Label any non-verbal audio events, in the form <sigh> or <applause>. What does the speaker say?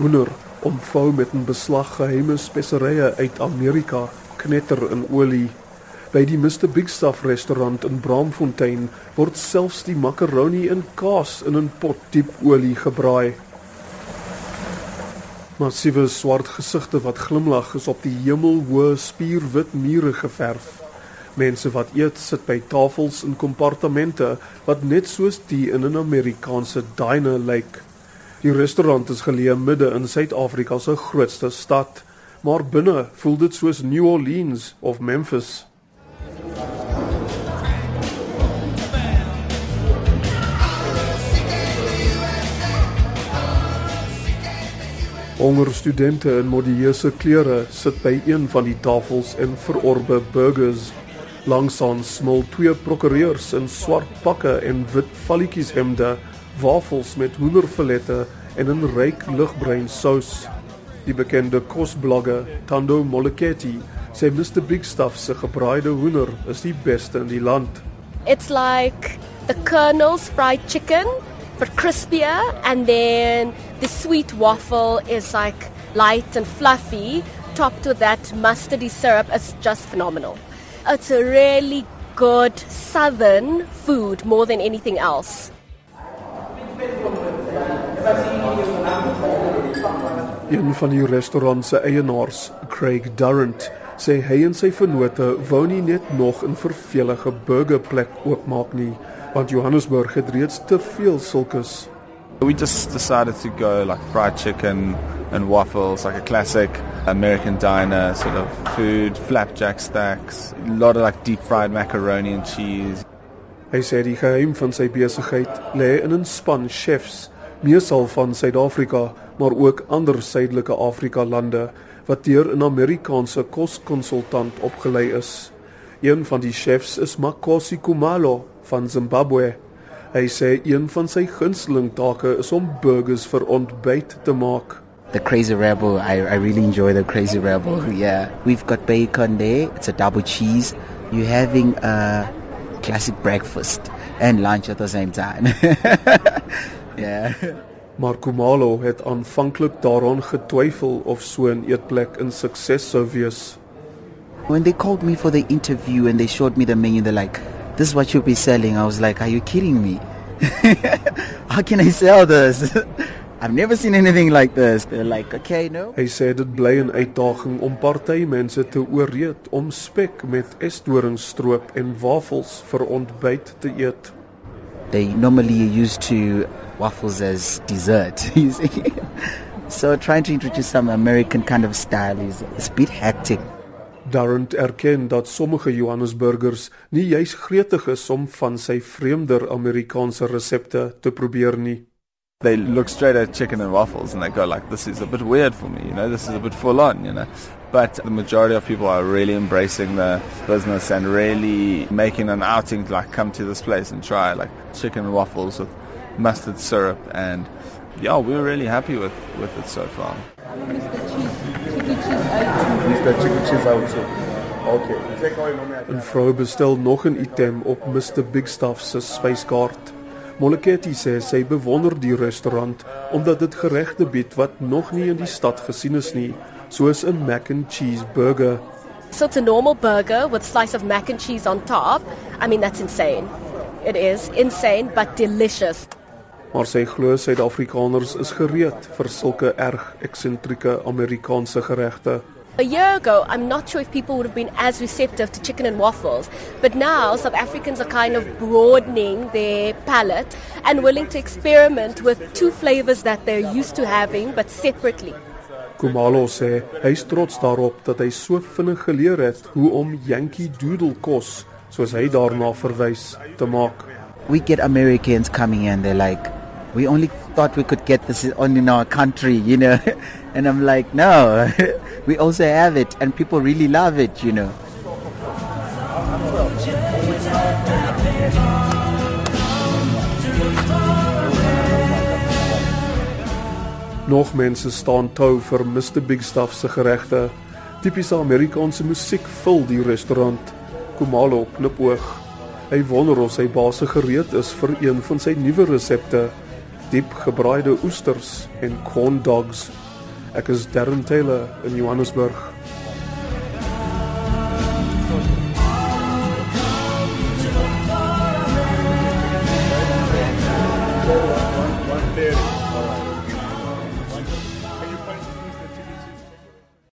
Hoender omvou met 'n beslag geheime speserye uit Amerika knetter in olie. By die Mr Big Stuff restaurant in Braamfontein word selfs die makaroni en kaas in 'n pot diep olie gebraai. Massiewe swart gesigte wat glimlag is op die hemelhoë spierwit mure geverf. Mense wat eet sit by tafels in kompartemente wat net soos die in 'n Amerikaanse diner lyk. Die restaurant is geleë midde in Suid-Afrika se grootste stad, maar binne voel dit soos New Orleans of Memphis. Honger studente in modieuse klere sit by een van die tafels en verorbe burgers. Langsaan smil twee prokureurs in swart pakke en wit valletjies hemde, wafels met hoenderfilette en 'n ryk ligbruin sous. Die bekende kosblogger Tando Moleketi sê Mr Big Stuff se gebraaide hoender is die beste in die land. It's like the Colonel's fried chicken, but crispier, and then the sweet waffle is like light and fluffy, topped with that mustardy syrup. It's just phenomenal. It's a really good southern food more than anything else. Een van die restaurant se eienaars, Craig Durrant, sê hy en sy vennote wou nie net nog 'n vervelige burgerplek oopmaak nie, want Johannesburg het reeds te veel sulkes. We just decided to go like fried chicken and waffles, like a classic American diner sort of food, flapjack stacks, a lot of like deep fried macaroni and cheese. Hy sê die geheim van sy besigheid lê in 'n span chefs, meesal van Suid-Afrika, maar ook ander suidelike Afrika lande wat deur 'n Amerikaanse koskonsultant opgelei is. Een van die chefs is Makosi Kumalo van Zimbabwe. Hy sê een van sy gunsteling take is om burgers vir ontbyt te maak. The Crazy Rebel, I, I really enjoy the Crazy Rebel. Yeah, we've got bacon there. It's a double cheese. You're having a classic breakfast and lunch at the same time. <laughs> yeah. Maar Kumalo het aanvanklik daaraan getwyfel of so 'n eetplek 'n sukses sou wees. When they called me for the interview and they showed me the menu, they're like, "This is what you'll be selling." I was like, "Are you kidding me? <laughs> How can I sell this? <laughs> I've never seen anything like this." They're like, "Okay, no." Hy sê dit bly 'n uitdaging om party mense te ooreed om spek met esdoringstroop en wafels vir ontbyt te eet. They normally used to waffles as dessert, <laughs> you see. so trying to introduce some American kind of style is it's a bit hectic. Darren erken dat sommige Johannesburgers nie juis gretig is om van sy vreemder Amerikaanse resepte te probeer nie. They look straight at chicken and waffles and they go like, "This is a bit weird for me," you know. This is a bit full on, you know. But the majority of people are really embracing the business and really making an outing to like come to this place and try like chicken and waffles with mustard syrup and yeah, we're really happy with with it so far. Mr. Chicken Cheese out so. Okay. Zeg hoi nog meer. 'n Vrou bestel nog 'n item op Mr Big Stuff se spyskaart. Moleketi sê sy bewonder die restaurant omdat dit geregte bied wat nog nie in die stad gesien is nie, soos 'n mac and cheese burger. So it's a normal burger with slice of mac and cheese on top. I mean, that's insane. It is insane, but delicious. Maar sy glo Suid-Afrikaners is gereed vir sulke erg eksentrieke Amerikaanse geregte. A year ago, I'm not sure if people would have been as receptive to chicken and waffles, but now South Africans are kind of broadening their palate and willing to experiment with two flavors that they're used to having, but separately. Kumalo sê hy is trots daarop dat hy so vinnig geleer het hoe om Yankee Doodle kos, soos hy daarna verwys, te maak. We get Americans coming in, they're like, "We only thought we could get this on in our country," you know. <laughs> and I'm like, "No, <laughs> we also have it, and people really love it," you know. Nog mense staan tou vir Mr Big Stuff se geregte. Tipiese Amerikaanse musiek vul die restaurant. Kumalo knipoog. Hy wonder of sy baas gereed is vir een van sy nuwe resepte: diep gebraaide oesters en corn dogs. Ek is Darren Taylor in Johannesburg. One, one, one, one, one, one, one, one, one,